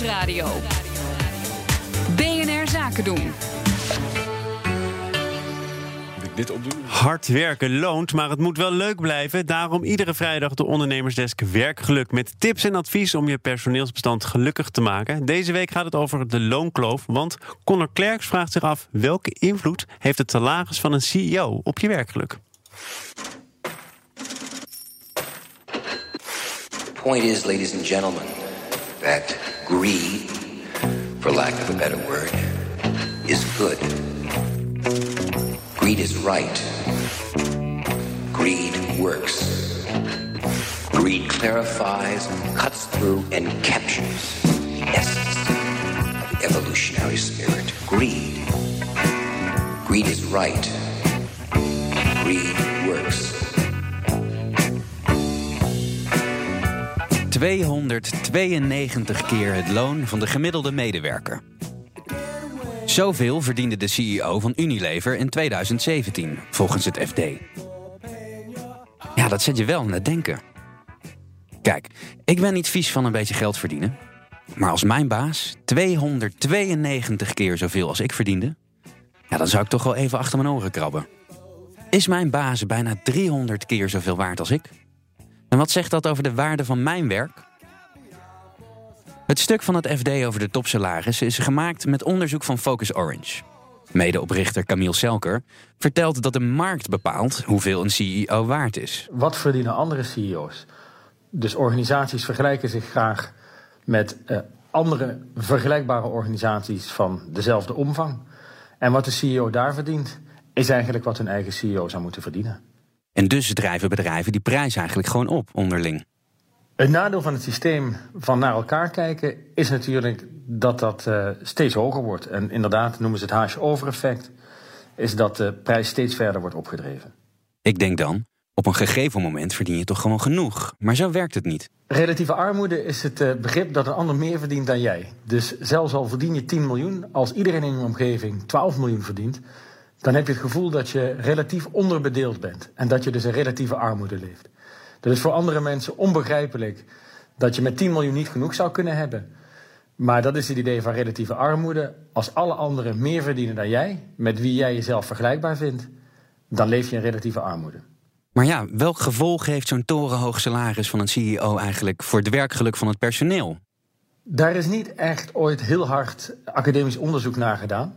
Nieuwsradio. BNR Zaken doen. dit opdoen. Hard werken loont, maar het moet wel leuk blijven. Daarom iedere vrijdag de Ondernemersdesk Werkgeluk met tips en advies om je personeelsbestand gelukkig te maken. Deze week gaat het over de loonkloof, want Conor Klerks vraagt zich af welke invloed heeft het salaris van een CEO op je werkgeluk. point is, ladies and gentlemen, that greed, for lack of a better word, is good. Greed is right. Greed works. Greed clarifies, cuts through, and captures the essence of evolutionary spirit. Greed. Greed is right. Greed works. 292 keer het loon van de gemiddelde medewerker. Zoveel verdiende de CEO van Unilever in 2017, volgens het FD. Ja, dat zet je wel aan het denken. Kijk, ik ben niet vies van een beetje geld verdienen. Maar als mijn baas 292 keer zoveel als ik verdiende, ja, dan zou ik toch wel even achter mijn oren krabben. Is mijn baas bijna 300 keer zoveel waard als ik? En wat zegt dat over de waarde van mijn werk? Het stuk van het FD over de topsalarissen is gemaakt met onderzoek van Focus Orange. Medeoprichter Camille Selker vertelt dat de markt bepaalt hoeveel een CEO waard is. Wat verdienen andere CEO's? Dus organisaties vergelijken zich graag met uh, andere vergelijkbare organisaties van dezelfde omvang. En wat de CEO daar verdient, is eigenlijk wat hun eigen CEO zou moeten verdienen. En dus drijven bedrijven die prijs eigenlijk gewoon op onderling. Het nadeel van het systeem van naar elkaar kijken is natuurlijk dat dat uh, steeds hoger wordt. En inderdaad, noemen ze het haasje-over-effect, is dat de prijs steeds verder wordt opgedreven. Ik denk dan, op een gegeven moment verdien je toch gewoon genoeg. Maar zo werkt het niet. Relatieve armoede is het uh, begrip dat een ander meer verdient dan jij. Dus zelfs al verdien je 10 miljoen, als iedereen in je omgeving 12 miljoen verdient, dan heb je het gevoel dat je relatief onderbedeeld bent. En dat je dus in relatieve armoede leeft. Dat is voor andere mensen onbegrijpelijk dat je met 10 miljoen niet genoeg zou kunnen hebben. Maar dat is het idee van relatieve armoede. Als alle anderen meer verdienen dan jij, met wie jij jezelf vergelijkbaar vindt, dan leef je in relatieve armoede. Maar ja, welk gevolg heeft zo'n torenhoog salaris van een CEO eigenlijk voor het werkgeluk van het personeel? Daar is niet echt ooit heel hard academisch onderzoek naar gedaan.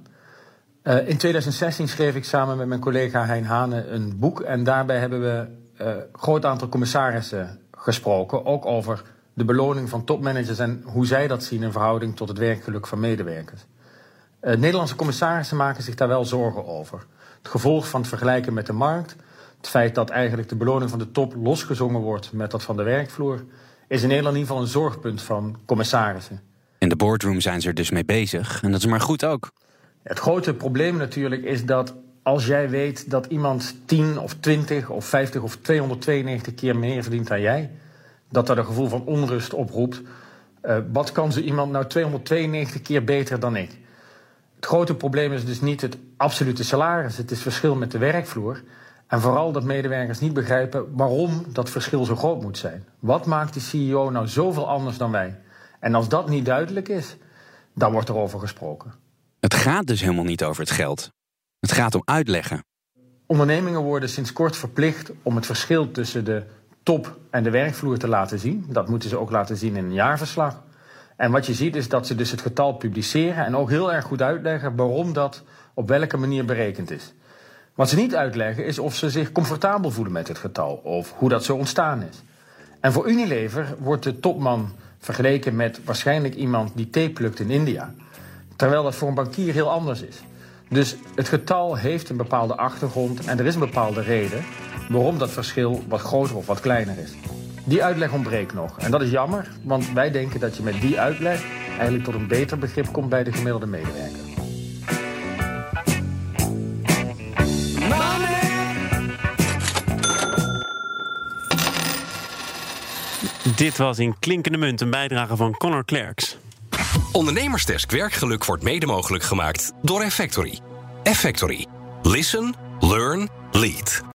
Uh, in 2016 schreef ik samen met mijn collega Hein Hane een boek. En daarbij hebben we een uh, groot aantal commissarissen gesproken. Ook over de beloning van topmanagers en hoe zij dat zien in verhouding tot het werkgeluk van medewerkers. Uh, Nederlandse commissarissen maken zich daar wel zorgen over. Het gevolg van het vergelijken met de markt, het feit dat eigenlijk de beloning van de top losgezongen wordt met dat van de werkvloer, is in Nederland in ieder geval een zorgpunt van commissarissen. In de boardroom zijn ze er dus mee bezig en dat is maar goed ook. Het grote probleem natuurlijk is dat als jij weet dat iemand 10 of 20 of 50 of 292 keer meer verdient dan jij, dat dat een gevoel van onrust oproept. Uh, wat kan zo iemand nou 292 keer beter dan ik? Het grote probleem is dus niet het absolute salaris, het is verschil met de werkvloer. En vooral dat medewerkers niet begrijpen waarom dat verschil zo groot moet zijn. Wat maakt die CEO nou zoveel anders dan wij? En als dat niet duidelijk is, dan wordt er over gesproken. Het gaat dus helemaal niet over het geld. Het gaat om uitleggen. Ondernemingen worden sinds kort verplicht om het verschil tussen de top en de werkvloer te laten zien. Dat moeten ze ook laten zien in een jaarverslag. En wat je ziet is dat ze dus het getal publiceren en ook heel erg goed uitleggen waarom dat op welke manier berekend is. Wat ze niet uitleggen is of ze zich comfortabel voelen met het getal of hoe dat zo ontstaan is. En voor Unilever wordt de topman vergeleken met waarschijnlijk iemand die thee plukt in India. Terwijl dat voor een bankier heel anders is. Dus het getal heeft een bepaalde achtergrond en er is een bepaalde reden waarom dat verschil wat groter of wat kleiner is. Die uitleg ontbreekt nog. En dat is jammer, want wij denken dat je met die uitleg eigenlijk tot een beter begrip komt bij de gemiddelde medewerker. Dit was in Klinkende Munt een bijdrage van Connor Klerks. Ondernemersdesk Werkgeluk wordt mede mogelijk gemaakt door Effectory. Effectory. Listen, learn, lead.